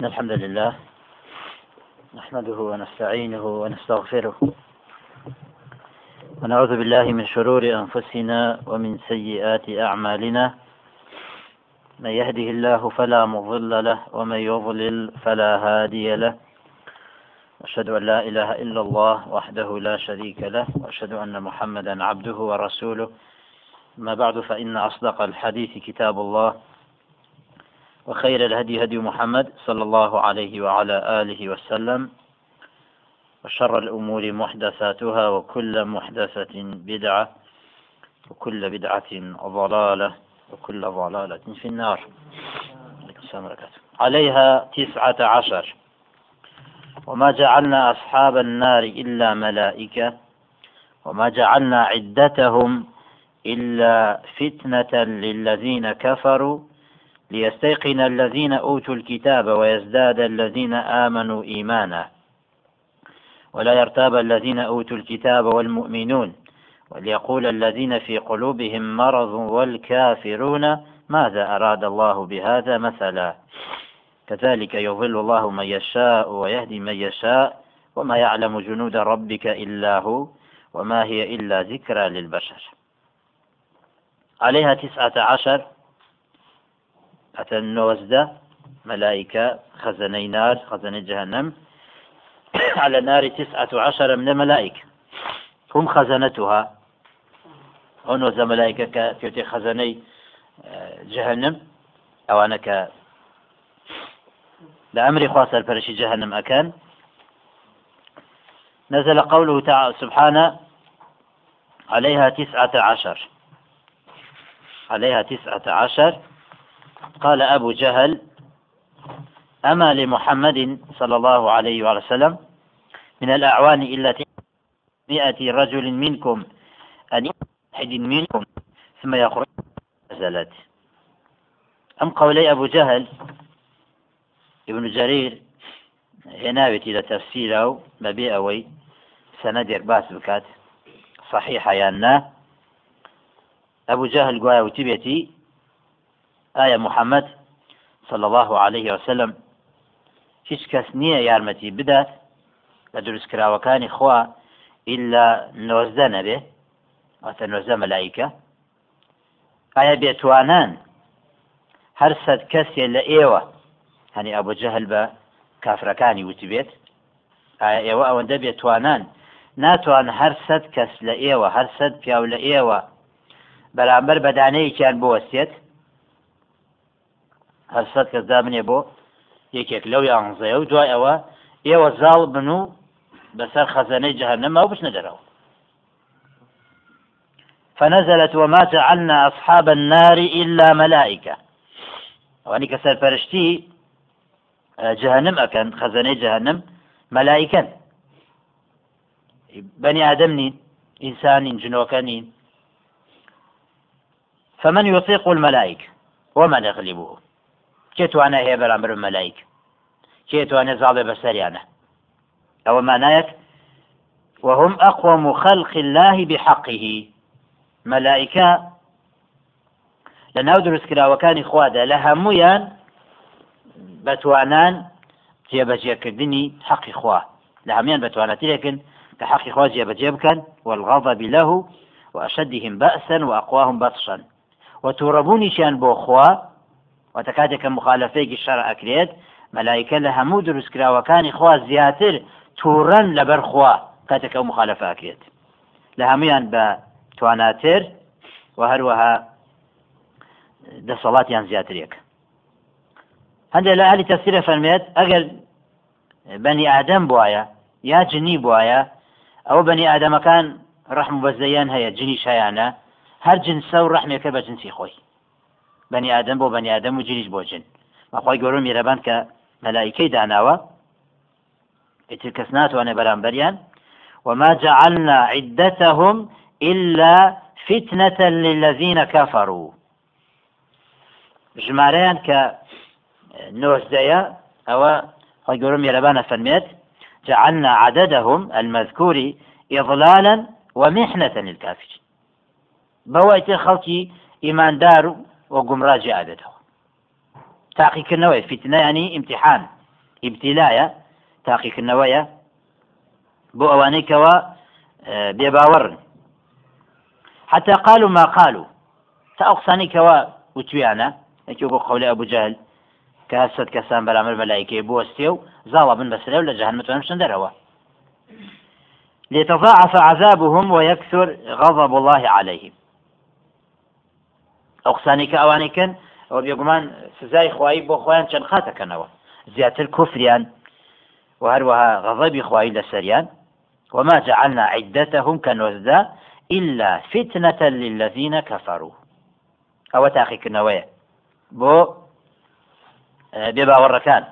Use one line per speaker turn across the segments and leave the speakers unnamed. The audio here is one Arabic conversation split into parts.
إن الحمد لله نحمده ونستعينه ونستغفره ونعوذ بالله من شرور أنفسنا ومن سيئات أعمالنا من يهده الله فلا مضل له ومن يضلل فلا هادي له أشهد أن لا إله إلا الله وحده لا شريك له وأشهد أن محمدا عبده ورسوله ما بعد فإن أصدق الحديث كتاب الله وخير الهدي هدي محمد صلى الله عليه وعلى آله وسلم وشر الأمور محدثاتها وكل محدثة بدعة وكل بدعة ضلالة وكل ضلالة في النار عليها تسعة عشر وما جعلنا أصحاب النار إلا ملائكة وما جعلنا عدتهم إلا فتنة للذين كفروا ليستيقن الذين أوتوا الكتاب ويزداد الذين آمنوا إيمانا ولا يرتاب الذين أوتوا الكتاب والمؤمنون وليقول الذين في قلوبهم مرض والكافرون ماذا أراد الله بهذا مثلا كذلك يضل الله من يشاء ويهدي من يشاء وما يعلم جنود ربك إلا هو وما هي إلا ذكرى للبشر عليها تسعة عشر حتى نۆزدە ملائكة خزني نار خزني جهنم على نار تسعة عشر من الملائكة هم خزنتها هون ملائكة كفيوتي خزني آه، جهنم أو أنا ك لأمري خاصة البرشي جهنم أكان نزل قوله تعالى سبحانه عليها تسعة عشر عليها تسعة عشر قال أبو جهل أما لمحمد صلى الله عليه وسلم من الأعوان إلا مئة رجل منكم أن واحد منكم ثم يخرج نزلت أم قولي أبو جهل ابن جرير هنا إلى تفسيره ببي أوي سندر باس بكات صحيحة يانا أبو جهل قايا وتبيتي ئایا محەممەد صل الله عليه وسلم هیچ کەس نییە یارمەتی بدات لە دروستکراوەکانی خوا إلا نۆزدە نەبێ ئەتە نۆزە مەلایکە ئایا بێتوانان هەر سەد کەسێ لە ئێوە هەنی ئەبوو جەهل بە کافرەکانی وتی بێت ئایا ئێوە ئەوەندە بێتوانان ناتوان هەر سەد کەس لە ئێوە هەر سەد پیاو لە ئێوە بەرامبەر بەدانەیەکیان بوەستێت هر هەر سەد کەس دابنێ بۆ یەکێک لەو یانزەیە و دوای ئەوە ئێوە زاڵ بن و بەسەر خەزانەی جەهنەمە و بچنە دەرەوە فنزلت وما جعلنا أصحاب النار إلا ملائكة وأني كسر فرشتي آه، جهنم أكن خزانه جهنم ملائكة بني ادم نين إنسان جنوكني فمن يطيق الملائكة ومن يغلبه هي بالامر بەرامبەر مەلایک کێتوانێت زاڵێ او ئەوە مانایەت وهم أقوم خلق الله بحقه ملائكة لناو دروست کراوەکانی خوادا لە هەمویان بەتوانان جێبەجێکردنی حەقی خوا لە هەمیان بەتوانەتی لێکن لكن كحق خوا جێبەجێ بکەن والغضب له وأشدهم بأسا وأقواهم بطشا وتوڕەبوونیشیان شان خوا واتە کاتێک کە مخالفەیەکی شەڕ ئەکرێت مەلایکە لە هەموو دروستکراوەکانی خوا زیاتر تووڕەن لەبەر خوا کاتێک ئەو مخالفەکرێت لە هەمویان بە تواناتر و هەروەها دەسەڵاتیان زیاترێک هەندێک لە علی تەسیرە فەرمێت ئەگەر بەنی ئادەم بواە یا جنی بواە ئەو بەنی ئادەمەکان ڕحم بەزەیان هەیە جنی شایانە هەر جنسە و ڕحمێکە بە جنسی خۆی بني آدم بو بني آدم و جریش بو جن بەخوای گەورم میێرەبان کە مەلایکەی داناوە ئیتر کەس بريان بەرامبەریان وما جعلنا عدتهم إلا فتنة للذين كفروا كا نوش دايا أو خۆی قولو ميربان فنميت جعلنا عددهم المذكور إضلالا ومحنة للكافرين بوايتي خلقي إيمان دارو وقمراجي عادته تاقي كنوية فتنة يعني امتحان ابتلايا تاقي كنوية بو أوانيك و آه، بيباور حتى قالوا ما قالوا تأقصانيك كوا وتويانا يكيبو قول أبو جهل كهسد كسان برامر ملائكة بوستيو زاوة بن ولا جهنم تنمشن دروا ليتضاعف عذابهم ويكثر غضب الله عليهم ئەو قسانی کە ئەوانەی کەن ئەوە بێگومان سزای خواایی بۆ خۆیان چەند خاتەکەنەوە زیاتر کوفریان وهروها غضب خواهي لسريان وما جعلنا عدتهم كنوزدا إلا فتنة للذين كفروا أو تاخي كنوية بو آه، بێبا وەڕەکان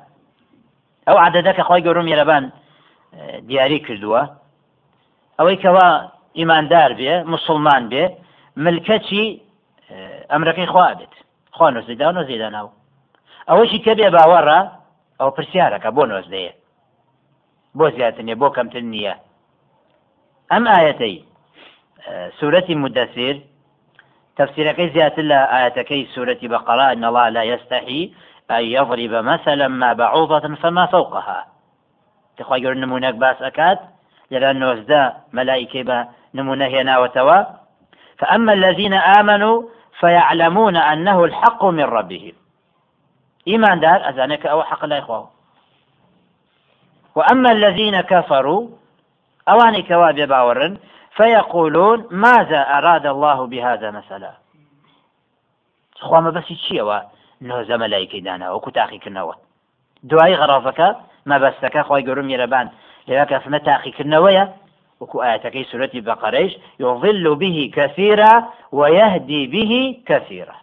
ئەو عادەدە کە خۆی گەورم یێرەبان آه، دیاری کردووە ئەوەی کەوا ئیماندار بێ مسلمان بێ ملکەچی ئەمرەکەی خوادت خوا نۆزیدا و نۆزیداناو ئەوەشی کە بێ باوەڕە ئەو پرسیارەکە بۆ نۆزدەیە بۆ زیاتر نیە بۆ کەمتر نییە ئەم ئاەتەی سوورەتی مدەسیر تفسیرەکەی زیاتر لە ئاەتەکەی سوورەتی بەقەڵا نەڵا لا يستحی أن يضرب مثلا ما بعوضة فما فوقها تخوای گەور نمونەك باس ئەکات لەلا نۆزدە مەلایکەی بە نمونە هێناوەتەوە فأما الذين آمنوا فيعلمون أنه الحق من ربهم إيمان دار أذانك أو حق لا إخوة وأما الذين كفروا أواني كواب باورن فيقولون ماذا أراد الله بهذا مثلا خوا ما بس چیەوە نۆزە مەلایکی غرافك ما دوای غەڕافەکە مەبەستەکە يقولون ميربان یێرەبان أفنا تاخي تاقیکردنەوەیە وكو سورة بقريش يظل به كثيرا ويهدي به كثيرا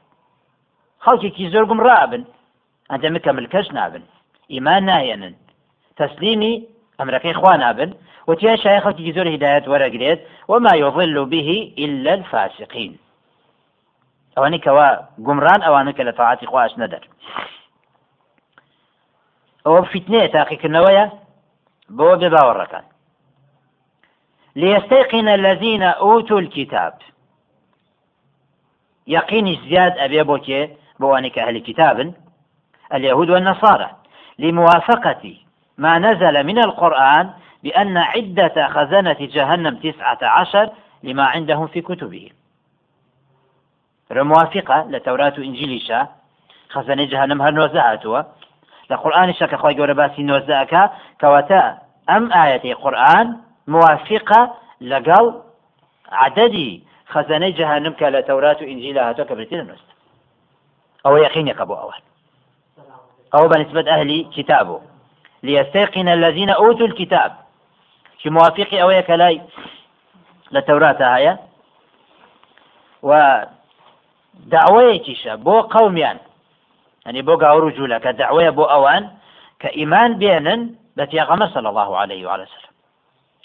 خلقي كي زرقم رابن أنت مكمل كش نابن إيمان ناينا تسليمي أمرك إخوان نابن وتيا شيخ كي زر هداية ورقريت وما يضل به إلا الفاسقين أواني كوا قمران أواني كلا طاعتي خواش ندر أو فتنة تاقي كنوايا بو باوركان ليستيقن الذين أوتوا الكتاب يقين زياد أبي بوكي بوانك أهل كتاب اليهود والنصارى لموافقة ما نزل من القرآن بأن عدة خزنة جهنم تسعة عشر لما عندهم في كتبهم رموافقة لتوراة شا خزنة جهنم هل نوزعتها لقرآن شاك أخوة جورباسي نوزعك كواتا أم آية قرآن موافقة لقال عددي خەزانەی جهنم كلا توراة تەورات و كبرتين لە أو يقين يقبو أول أو یەقینێکە أهل كتابه ليستيقن الذين أوتوا الكتاب في موافق أو يكلاي لتوراة هاي و دعوية بو قوميان يعني بو قاورو جولة كدعوية بو أوان كإيمان بينن بتيغمى صلى الله عليه وعلى سلم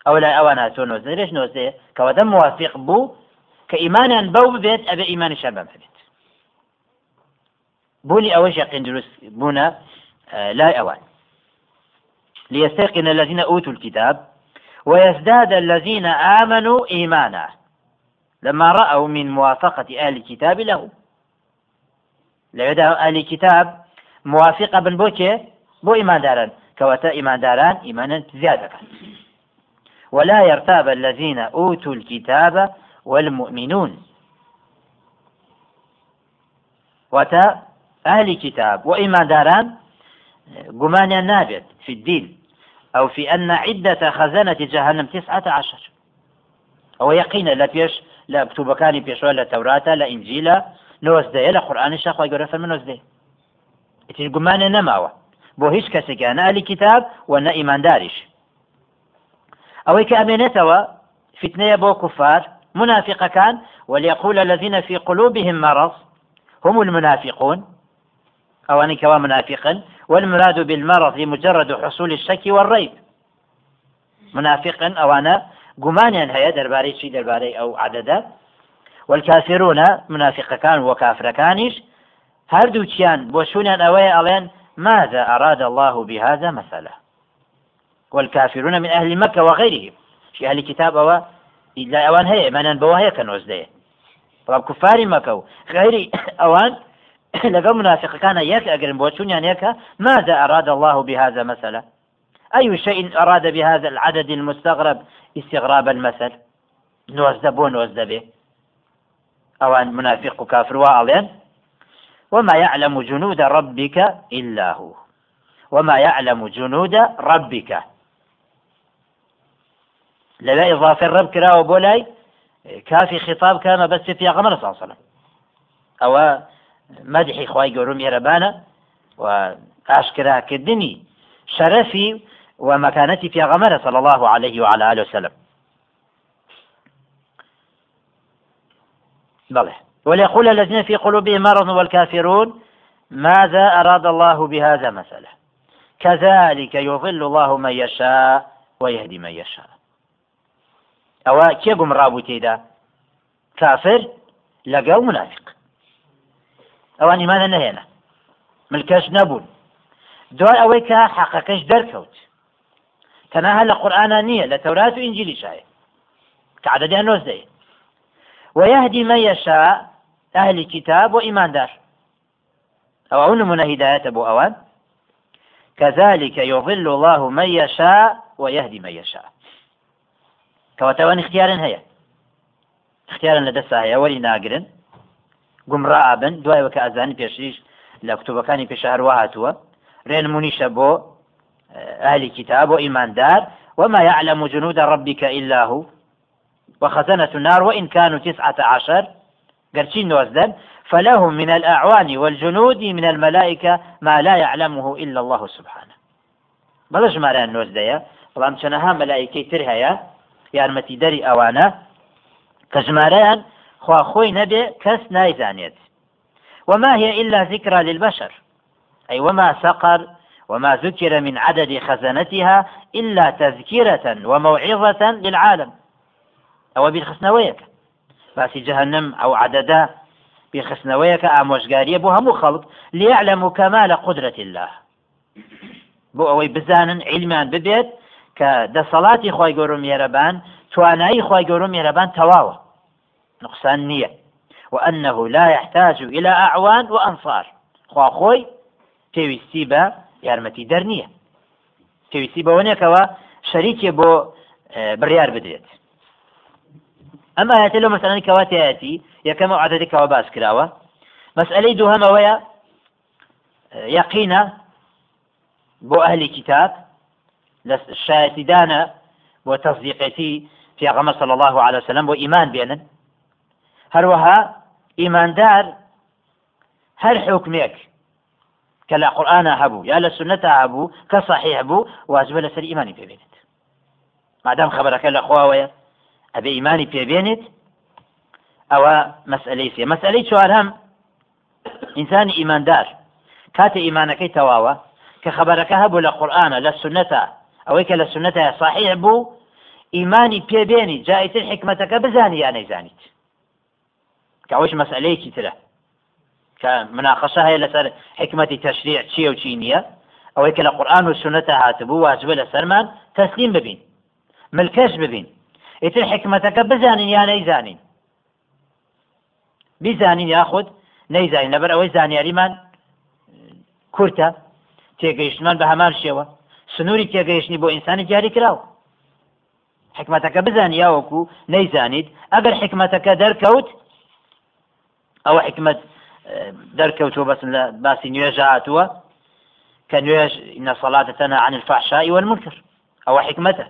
او ئەوان هاتۆ نۆزە لێش نۆزەیە کەواتە موافق بو كإيمانا بو بيت ابي ايمان ئیمانیشان بەم بولي اوش يقين دروس بونا آه، لا اوان ليستيقن الذين أوتوا الكتاب ويزداد الذين آمنوا إيمانا لما رأوا من موافقة أهل الكتاب له لعدا أهل الكتاب موافقة بن بوكي بو إيمان داران كواتا إيمان داران إيمانا زيادة ولا يرتاب الذين أوتوا الكتاب والمؤمنون وتا أهل كتاب وإما داران قمان نابت في الدين أو في أن عدة خزانة جهنم تسعة عشر أو يقين لا بيش لا كان بيش ولا توراة لا إنجيلا نوزده لا قرآن الشيخ ويقول رفل من نوزده قمان نماوة بو هيش أنا أهل كتاب وأنا إيمان دارش ئەوەی کە فتنة بو كفار منافقة كان وليقول الذين في قلوبهم مرض هم المنافقون أو أني كوا منافقا والمراد بالمرض مجرد حصول الشك والريب منافقا أو أنا قمانيا هيا درباري شي درباري أو عددا والكافرون منافق كان وكافر كانش هردو تيان بوشونيان أوي ألين ماذا أراد الله بهذا مثلا والكافرون من أهل مكة وغيرهم في أهل الكتاب أو إلا أوان هي من بوا هي كنوزده رب كفار مكة غير أوان لقى منافق كان يك أجرم بوشون يعني يك ماذا أراد الله بهذا مثلا أي شيء أراد بهذا العدد المستغرب استغراب المثل نوزده بو نوزده به أوان منافق كافر وعلين وما يعلم جنود ربك إلا هو وما يعلم جنود ربك لەوێ ئضافی كافي کراوە بۆ بس في خطاب صلى الله عليه وسلم أو مدح خواي گەورم ێرەبانە وأشكرا كدني شرفي ومكانتي في پیاغەمەرە صلى الله عليه وعلى آله وسلم بله وليقول الذين في قلوبهم مرض والكافرون ماذا أراد الله بهذا مثلا كذلك يضل الله من يشاء ويهدي من يشاء ئەوە کێ گومڕابوو تێدا کافر لەگەڵ منافق ئەوان ئیمانە نهێنا ملکەش نەبوون دوای ئەوەی کە حەقەکەش دەرکەوت تەنەها لە قورآانە نییە لە تەورات و ئینجلی شایە کەعادەدیان ويهدي من يشاء أهل الكتاب وإيمان دار أو أون من هداية أبو أوان كذلك يضل الله من يشاء ويهدي من يشاء کەواتەوان اختیارن هەیە اختیارن لە دەستا هەیە وەری ناگرن گومڕابن دوایەوە کە ئازانی پێشریش لە کتوبەکانی پێش هەروە رين منيشة بو آه، اهل كتاب وإيمان دار وما يعلم جنود ربك إلا هو وخزنة النار وإن كانوا تسعة عشر قرشين نوزدن فلهم من الأعوان والجنود من الملائكة ما لا يعلمه إلا الله سبحانه بلاش ما رأى النوزدية بلام شنها ملائكة ترهيا یارمەتیدەری ئەوانە کە ژمارەیان خوا خۆی نەبێ کەس نایزانێت وما هي إلا ذكرى للبشر أي وما سقر وما ذكر من عدد خزنتها إلا تذكرة وموعظة للعالم أو بالخسنويك فاس جهنم أو عددا بخسنويك آموشقارية بها مخلط ليعلموا كمال قدرة الله بو أوي بزانا علمان ببيت کە دەسەڵاتی خی گەۆر و مێرەبان توانایی خی گەۆر و مێرەبان تەواوە نقصان نییە وأنه لا يحتاج إلى أعوان وأنصار خوا خۆی پێویستی بە یارمەتی دەرنیە پێویستی بەوەنێکەوە شەریکێ بۆ بڕیار بدرێت ئەمە هاتە لە مەسەلەی کەواتەتی یەکەمە عادەتێکەوە باس کراوە مەسئلەی دووهەمەوەیە یەقینە بۆ ئەهلی کتاب لە شایەتیدانە بۆ تەزیقێتی پیاغەمە سەڵ الله على وسلم بۆ ئیمان بێنن هەروەها ئیماندار هەر حکمێک کە لە قورآە هەبوو یا لە سنەتا هەبوو کە صحیح بوو واجبە لەسەر ئیمانی پێبێنێت مادام خبرەکە لە خواوەیە ئەبێ ئیمانی پێبێنێت ئەوە مەسئلەی سێ مەسئلەی چوار هەم ئینسانی ئیماندار کاتە ئیمانەکەی تەواوە کە خبرەکە هەبوو لە قورآە لە سنەتە ئەوەی کە لە سنتە صحیح بوو ئیمانی پێبێنی جایتر حکمتەکە بزانی یان نەیزانیت کەەوەش مەسئلەیەکی ترە کە مناقەشە هەیە لەسەر حکمەتی تەشریع چیە و چی نییە ئەوەی کە لە قورآن و سنتە هاتبوو واجبە لە سەرمان تەسلیم ببین ملکەش ببین ئیتر حکمتەکە بزانین یان نەیزانین بیزانین یاخود نەیزانین لەبەر ئەوەی زانیاریمان کورتە تێگەیشتمان بە هەمان شێوە سنوری سنووری تێگەیشتنی بۆ ئینسانی جاری کراوە حکمتەکە بزان یاوەکو نەیزانیت ئەگەر حکمتەکە دەرکەوت ئەوە حکمت اه، دەرکەوتوە بەس لە باسی نوێژە هاتووە کە نوێژ نەسەڵاتەتەنە عن الفاحشاء والمنكر ئەوە حکمتە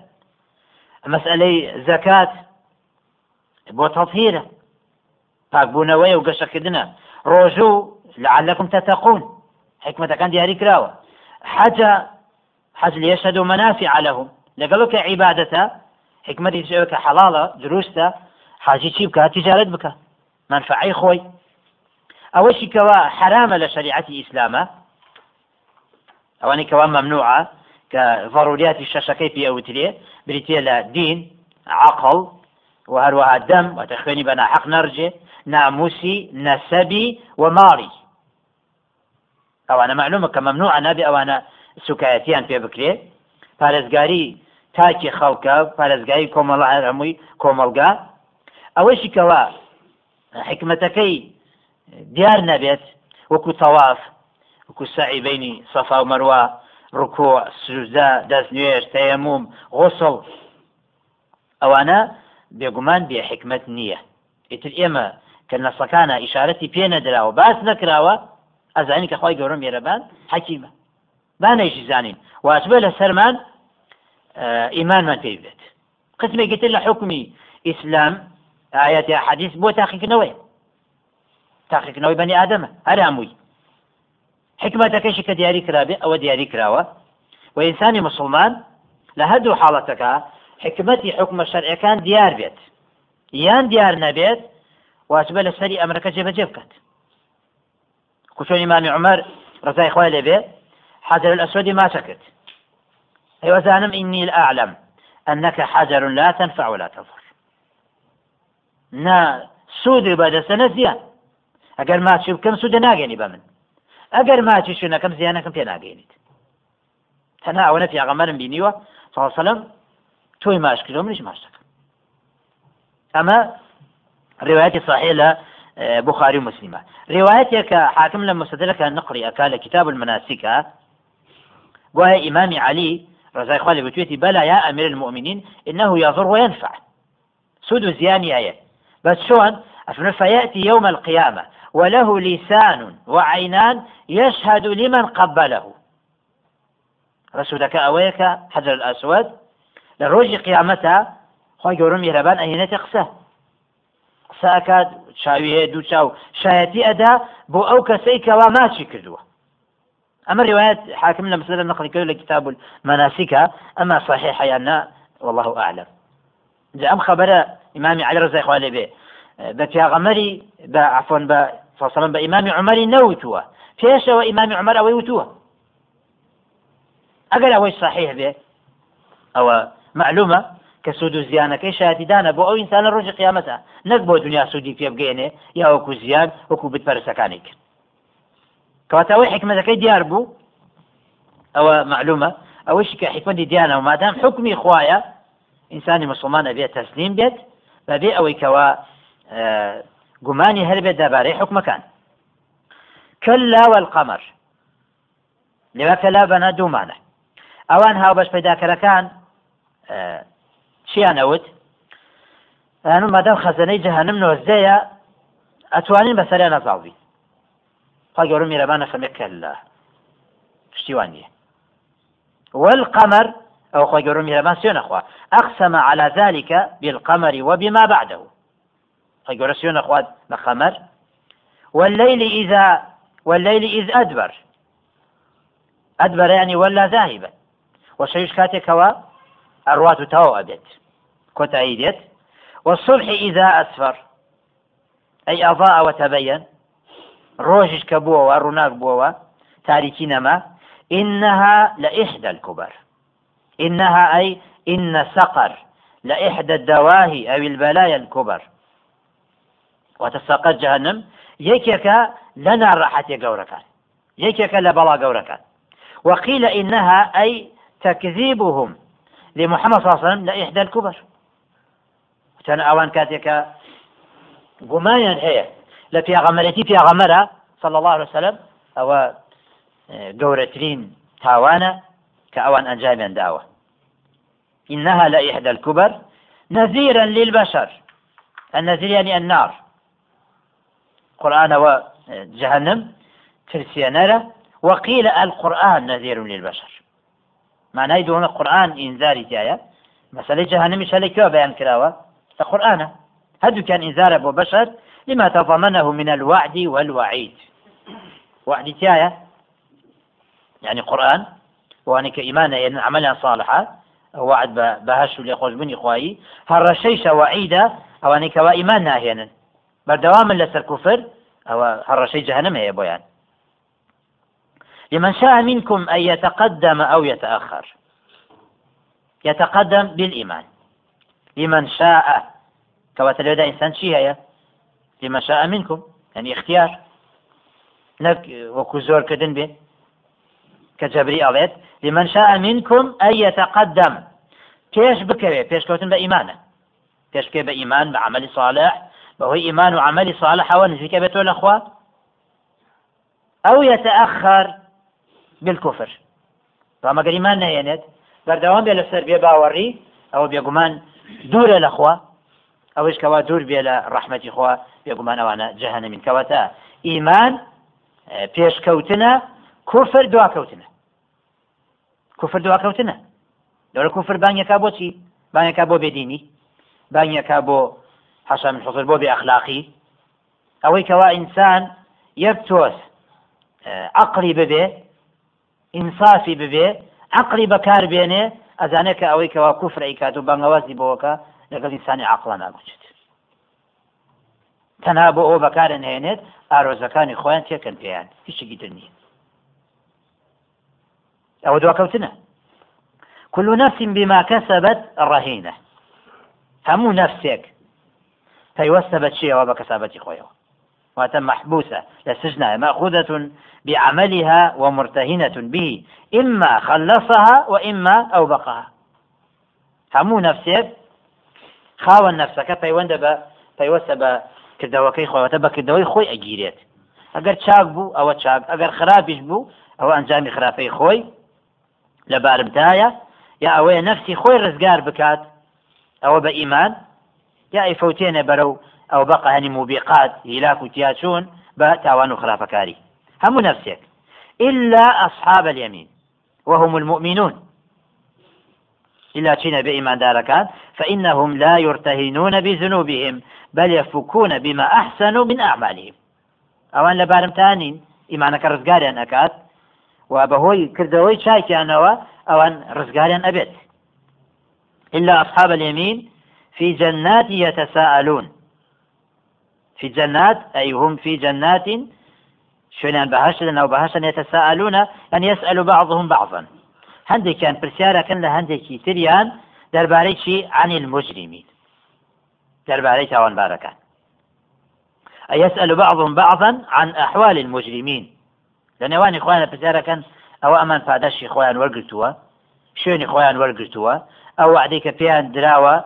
مەسئلەی زەکات بۆ تەطهیرە پاکبوونەوەی و گەشەکردنە ڕۆژوو تتقون تەتەقون حکمتەکان دیاری كراوة حاجة حەج لێشەد منافع لهم عەلەهم لەگەڵکە عیبادەتە حکمەتی شێوەکە حەڵاڵە دروستە حاجی تجارة بکە تجارت خوي منفعی خۆی ئەوەشی کەوا حرامە لە شریعتی ئیسلامە ئەوانی کەوا ممنوعة كضروريات ڤڕوریاتی شەشەکەی پێوترێ بریتە لە عقل وهروها الدم وتخويني بنا حق بە ناموسي نسبي ومالي أو أنا معلومة كممنوعة نبي أو أنا سوکایەتیان پێ بکرێ پارێزگاری تاکی خەڵکە پارێزگایی کۆمەڵ هەمووی کۆمەلگا ئەوەشی کەوا حکمەتەکەی دیار نەبێت وەکو تەواف وەکو سعی بینی سەفا و مەروە ڕکۆ سوزدا دەست نوێش تەیەموم غۆسڵ ئەوانە بێگومان بێ حکمت نییە ئیتر ئێمە کە نەسەکانە ئیشارەتی پێ نەدراوە باس نەکراوە ئەزانی کە خی گەورم ێرەبان حەکیمە با نەیشزانین واتبێ لە سەرمان ئیمانمان پێ بێت قسمی گتر لە حکمی ئیسلام ئاەتی حەدیث بۆ تاقیکردنەوەی تاقیکردنەوەی بەنی ئادەمە هەرامووی حکمەتەکەشی کە دیاری کرابێ كرابي او دياري كراوة وانسان مسلمان لە هەردوو حاڵەتەکە حکمەتی حکمە شەرعەکان دیار بێت ديار دیار نەبێت واتبە لە امرك ئەمرەکە جێبەجێ بکات کوچۆنی مامی عمر ڕزای خوای بيت حجر الأسود ما سكت أيوة زانم إني الأعلم أنك حجر لا تنفع ولا تضر نا سود سنة ما تشوف بەدەستە نە زیان ئەگەر ماچی بکەم سوودە كم بە كم ئەگەر ماچی شوونەکەم زیانەکەم پێ ناگەێنیت صلى الله عليه وسلم ساڵسەلم ما ماشکردۆ ليش ما ئەمە أما روايتي صحيحة آه، بخاري ومسلمة روايتي كحاكم لما مستدلەکە نقڕی ئەکا لە كتاب المناسك بۆیە علي علی ڕزای خالی بتويتي بلى يا أمير المؤمنين إنه يضر وينفع سود زيان آية بس شلون فيأتي يوم القيامة وله لسان وعينان يشهد لمن قبله رسولك أويك حجر الأسود لروج قيامته خۆی گەورم میێرەبان أين قسە ساكاد ئەکات چاوی هەیە دوو چاو شایەتی ئەدا بۆ ئەو أما الروايات حاكمنا مثلا نقل كل كتاب مناسكها أما صحيح يعني والله أعلم جاء أم خبر إمام علي رضي الله به بپیاغەمەری بە ئافۆن عفوا فسەڵم بە ئیمامی عمەری عمر نوتوا فيش هو ئەوەی عمر او يوتوا اقل بێ صحيح به او معلومه كسود زيانه شایەتیدانە بۆ ئەو ئینسانە ڕۆژی قیامەتە نەک بۆ دنیا سوودی پێ بگەێنێ یا وەکو زیان وەکو بتپەرسەکانی کرد کەواتەوەی حکمەتەکەی دیار أو ئەوە معلومە ئەوەش ديانا حکمەتی حكمي خوايا إنساني مسلمان ئینسانی تسليم بيت بابي بێت كوا ئەوەی کەوا هربت داباري حكم كان كلا والقمر لما كلا أوان هاو باش دوومانە ئەوان هاوبەش پەیداکەرەکان آه، چیان ئەوت ئەنو خزني خەزەنەی جەهنم نۆزدەیە ئەتوانین أنا نەزاڵبی خوا گەورە میێرەبانە خەمێک کە لە والقمر او خجر ئەو خۆی گەورە میێرەبان على ذلك بالقمر وبما بعده خجر سيون أخوة بە والليل إذا والليل إذ أدبر أدبر يعني ولا ذاهبا وشيش كاتك هو أروات تاو أبيت كنت والصبح إذا أسفر أي أضاء وتبين ڕۆژش کە بووەوە ڕووناک بووەوە تاریکی نەما إنها لإحدى الكبر إنها أي إن سقر لإحدى الدواهي أو البلايا الكبر وتسقط جهنم يكيك لنا راحة قورك يكيك لبلا قورك وقيل إنها أي تكذيبهم لمحمد صلى الله عليه وسلم لإحدى الكبر كان أوان كاتيك قمايا هي غمرتي في پێغەمەرە صلى الله عليه وسلم أو اه، گەورەترین تاوانا كأوان ئەوان ئەنجامیان دعوة إنها لإحدى الكبر نذيرا للبشر النذير يعني النار قرآن وجهنم اه، نارا وقيل القرآن نذير للبشر معناه دون القرآن إنذار جاية مسألة جهنم شلكوا بيان كراوة القرآن هدو كان إنذار أبو بشر لما تضمنه من الوعد والوعيد وعد تايا يعني قرآن وأنك إيمانا يعني عملا صالحا وعد بهش يقول بني خوي هرشيش وعيدا أو أنك وإيمان ناهينا يعني. بردواما لسر الكفر أو هرشي جهنم يا بيان يعني. لمن شاء منكم أن يتقدم أو يتأخر يتقدم بالإيمان لمن شاء کەواتە لێدا انسان چی هەیە لما شاء منكم يعني اختيار نك زۆرکردن كدن کە كجبري اليت لمەشا شاء منكم یتەقدەم يتقدم كيش پێشکەوتن كيش كوتن پێشکێ كيش كي بايمان بعمل صالح وهو ايمان وعمل صالح صالحەوە نزیکە بێتۆ لەخوا ئەو یتەأخر بالكفر فما قال ايمان بێ بردوان بێ بيباوري او بيقومان دور الاخوه ئەوەش کەوا دوور بێ لە ڕحمەتی خوا بێگومانەوانە جەهنە من کەواتە ئیمان پێشکەوتنە کوفر دواکەوتنە کوفر دواکەوتنە لەرە کوفر بانیەکە بۆچی بانیەکە بۆ بێدینی بانیەکە بۆ حەشە من حزر بۆ بێ ئەخلاقی ئەوەی کەوا ئینسان یەک تۆس عقلی ببێ ئینسافی ببێ عقلی بەکار بێنێ ئەزانێت کە ئەوەی کەوا کوفرەی کات و بەنگەوازی بۆەکە لەگەڵ ئینسانی عقلان نابچێت تەنا بۆ ئەو بەکارن هێنێت ئارۆزەکانی خۆیان تێکەن پێیان هیچی تر ئەوە دواکەوتنە كل نفس بما كسبت رهينة همو نفسك فيوسبت شيئا وبكسبت خويه وتم محبوسة لسجنة مأخوذة بعملها ومرتهنة به إما خلصها وإما أوبقها همو نفسك خاوە نەفسەکە پەیوەندە بە پەیوەسە بە کردەوەکەی خۆەوەتە بەکردەوەی خۆی ئەگیرێت ئەگەر چاک بوو ئەوە چاک ئەگەر خراپیش بوو ئەوە ئەنجامی خراپەی خۆی لە بارمدایە یا ئەوەیە نفسی خۆی ڕزگار بکات ئەوە بە ئیمان یا ئەیفەوتێنە بەرەو ئەو بەقە هەنی موبیقات هیلاک و تیاچون بە تاوان و خراپەکاری هەموو نفسێک إلا أصحاب اليمين وهم المؤمنون إلى چين بإيمان داركان فإنهم لا يرتهنون بذنوبهم بل يفكون بما أحسنوا من أعمالهم أوان تانين إيمانك أن أكاد وأبهوي كردوي شايكيانوا أوان أن أبيت إلا أصحاب اليمين في جنات يتساءلون في جنات أي هم في جنات شنان بهشت أو بهشت يتساءلون أن يسأل بعضهم بعضا كان هەندێکیان پرسیارەکەن لە كي تريان دەربارەی عن المجرمين المجرمین دەربارەی تاوانبارەکان يسأل بعضهم بعضا عن أحوال المجرمين لأن وان إخوانا كان أو أمان فاداشي إخوان ورقلتوا شون إخوان ورقلتوا أو عديك فيان دراوة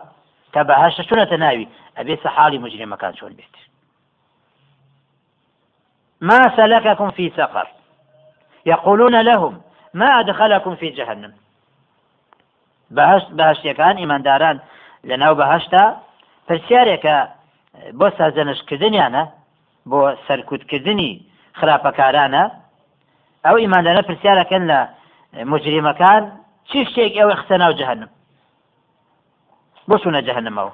تبهاش شنو تناوي أبي حالي مجرم مكان شون البيت ما سلككم في سقر يقولون لهم ما أدخلكم في جهنم بەهشت باشیەکان ئیمانداران لەناو بەهشتا پرسیارێکە بۆ سازەنشکردنیانە بۆ سەرکوتکردنی خراپەکارانە ئەو ئیماندانە پرسیارەکەن لە مجریمەکان چی شتێک ئەوە خستە ناو جەهنم بۆسونە جەهنمەوە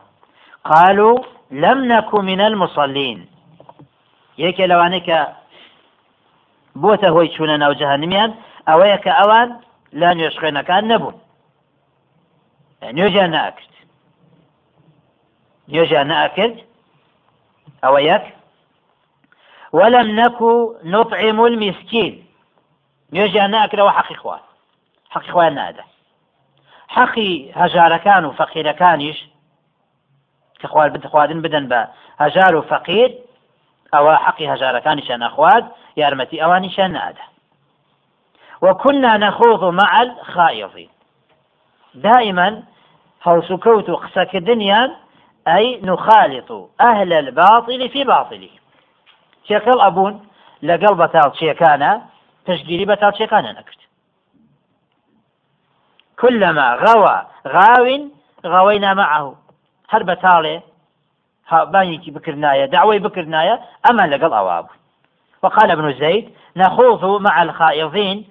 قالوا لم نكن من المصلين یەکێ لەوانەیە کە بۆتە هۆی چوونە ناو جەهنمیان ئەوەیە کە ئەوان لا نوێشخێنەکان نەبوون نوێژیان ناکرد نوێژیان ناکرد ئەوە یەک وەلم نەکو نطعم المسکین نوێژیان ناکرەوە حەقی خوان حەقی خوان نادا حەقی هەژارەکان و فەقیرەکانیش کە خوار هجار بدەن بە هەژار و فەقیر ئەوە حەقی هەژارەکانیشان نەخواد یارمەتی ئەوانیشان هذا وكنا نخوض مع الخائضين دائما سكوت قسك الدنيا أي نخالط أهل الباطل في باطله شكل أبون لقلب تال شيكانا تشجيري بتال شيكانا نكت كلما غوى غاو غوينا معه هرب تالي بانيكي بكرنايا دعوي بكرنايا أما لقل أواب وقال ابن زيد نخوض مع الخائضين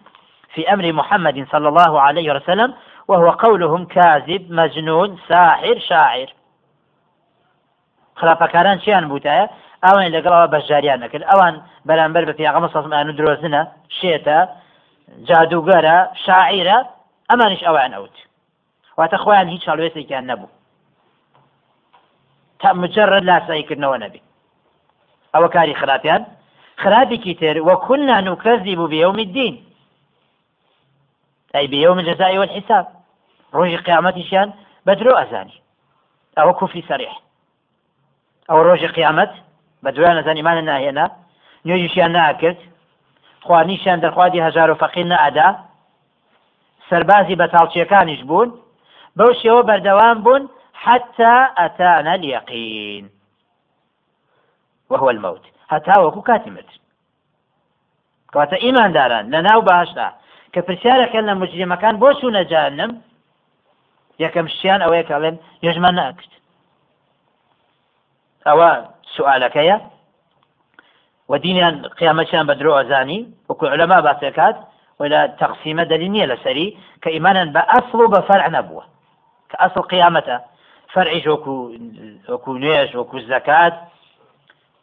في أمر محمد صلى الله عليه وسلم وهو قولهم كاذب مجنون ساحر شاعر خلافەکاران چیان بووتایە ئەوان لەگەڵەوە بەشجاریان نەکرد ئەوان بەرامبەر بە پیاغمە سەسمان و درۆزنە شێتە جادوگەرە شاعیرە اوان اوت ئەوت واتە خۆیان هیچ الويسي كان نبو مجرد لا سايك نەبی نبي او كاري خراپێکی تر كتير وكنا نكذب بيوم الدين أي بيوم الجزاء والحساب روج قيامتي شان بدرو أزاني أو كفر صريح أو روج قيامت بدرو أزاني ما هنا نيجي شان ناكد خواني شان خوادي هجار فقير أدا سربازي بتالشيكانش بون بەوشەوە بردوان بون حتى أتانا اليقين وهو الموت حتى وكو كاتمت كواتا إيمان داران لە ناو داران کە پرسیارەکەن لە مجرمەکان بۆ چوونە جانم یەکەم شتیان ئەوەیە کەڵێن یژمان ناکرد ئەوە سوالەکەیە ودينيان شان بدرو أزاني وكل علماء باسكات ولا تقسيم دلينية لسري كإيمانا بأصل بفرع نبوة كأصل قيامته فرعش وكو, وكو نيش وكو الزكاة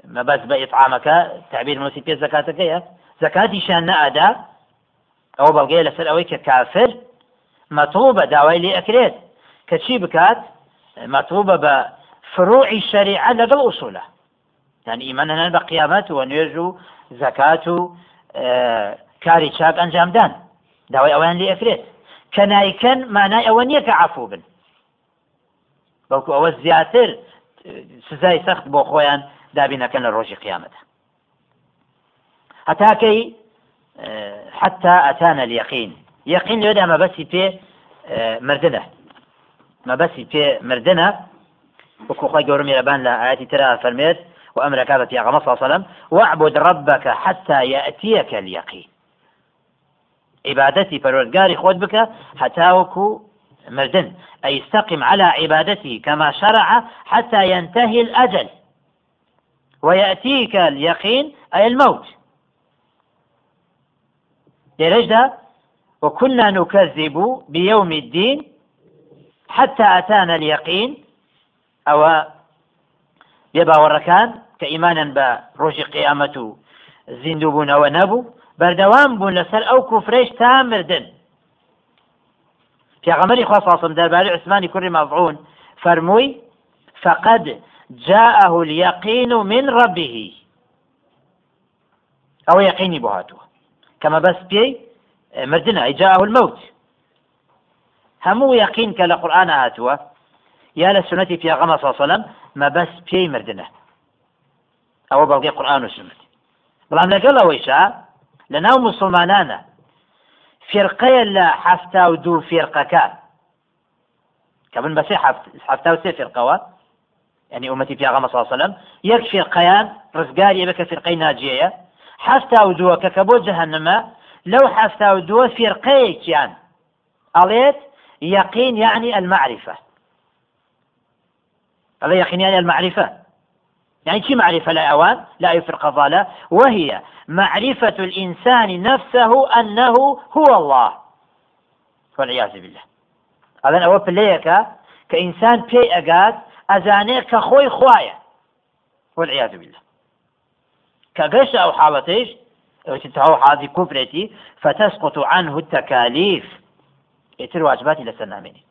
ما بس بإطعامك تعبير موسيقى زكاتك يا زكاة شان نأدا ئەوە بەڵگەیە لەسەر ئەوەی کە کافر مەتوبە داوای لێ ئەکرێت کە چی بکات مەتوبە بە فروعی شەریعە لەگەڵ ئوسولە یعنی ئیمان هەنەن بە قیامەت و نوێژ و زەکات و کاری چاک ئەنجامدان داوای ئەویان لێ ئەکرێت کە نایکەن مانای ئەوە نییە کە عفو بن بەڵکو ئەوە زیاتر سزای سەخت بۆ خۆیان دابینەکەن لە ڕۆژی قیامەتە هەتاکەی حتى أتانا اليقين يقين لنا ما بس في آه، مردنا ما بس في مردنا وكو جورمي قولوا لا لآياتي ترى فرميت وأمر كابت يا غمصة وسلم واعبد ربك حتى يأتيك اليقين عبادتي فالوردقاري خود بك حتى وكو مردن أي استقم على عبادته كما شرع حتى ينتهي الأجل ويأتيك اليقين أي الموت ليش وكنا نكذب بيوم الدين حتى أتانا اليقين أو يبا وركان كإيمانا ئیمانن قيامته زندوبون ونبو و زیندوو بوونەوە أو كفريش تامر لەسەر في کوفرێش خاصة مردن پێغەمەری خواسم دەربارەی عسمانی کوری فقد جاءه اليقين من ربه أو يقيني بهاتوه کەمە بەس پێی مردنە ئەیجاه المەوت هەموو یەقین کە لە قورآانە يا یا لە سنەتی صلى الله عليه وسلم ما بس بي قورآان او سنت قرآن لەگەڵ ئەوەیشا لە ناو ويشاء فرقەیە لە حفتا و دوو فرقەکان كابن بس بەسێ حفتا و سێ يعني أمتي في عغم صلى الله عليه وسلم يكفي القيان رزقاري بك فرقي ناجية حفتا و دووەکە کە بۆ جەهنمە لەو حەفتا و فرقه فرقەیەکیان قالت يقين يعني المعرفة هذا يقين يعني المعرفة يعني كي معرفة لا أوان لا يفرق ضالة وهي معرفة الإنسان نفسه أنه هو الله والعياذ بالله هذا أول بليك كإنسان بي أقاد أزانيك كخوي خوايا والعياذ بالله كغش أو حالتيش او حالة كفرتي فتسقط عنه التكاليف يتر واجباتي لسنامني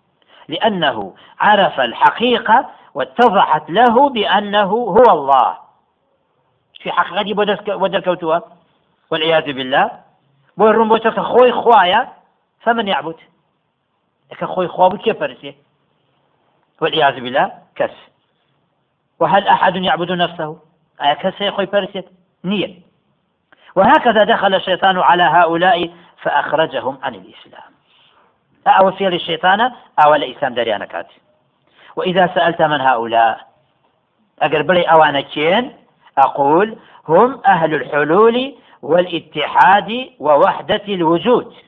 لأنه عرف الحقيقة واتضحت له بأنه هو الله في حقيقه بدر كوتوها والعياذ بالله بۆ ڕوون خوي خوايا فمن يعبد فەمن خوي ئەکە خۆی والعياذ بالله كس وهل أحد يعبد نفسه أي كس خوي برسيت نية وهكذا دخل الشيطان على هؤلاء فأخرجهم عن الإسلام أو في الشيطان أو الإسلام دريانا وإذا سألت من هؤلاء أقر بلي أوانا كين أقول هم أهل الحلول والاتحاد ووحدة الوجود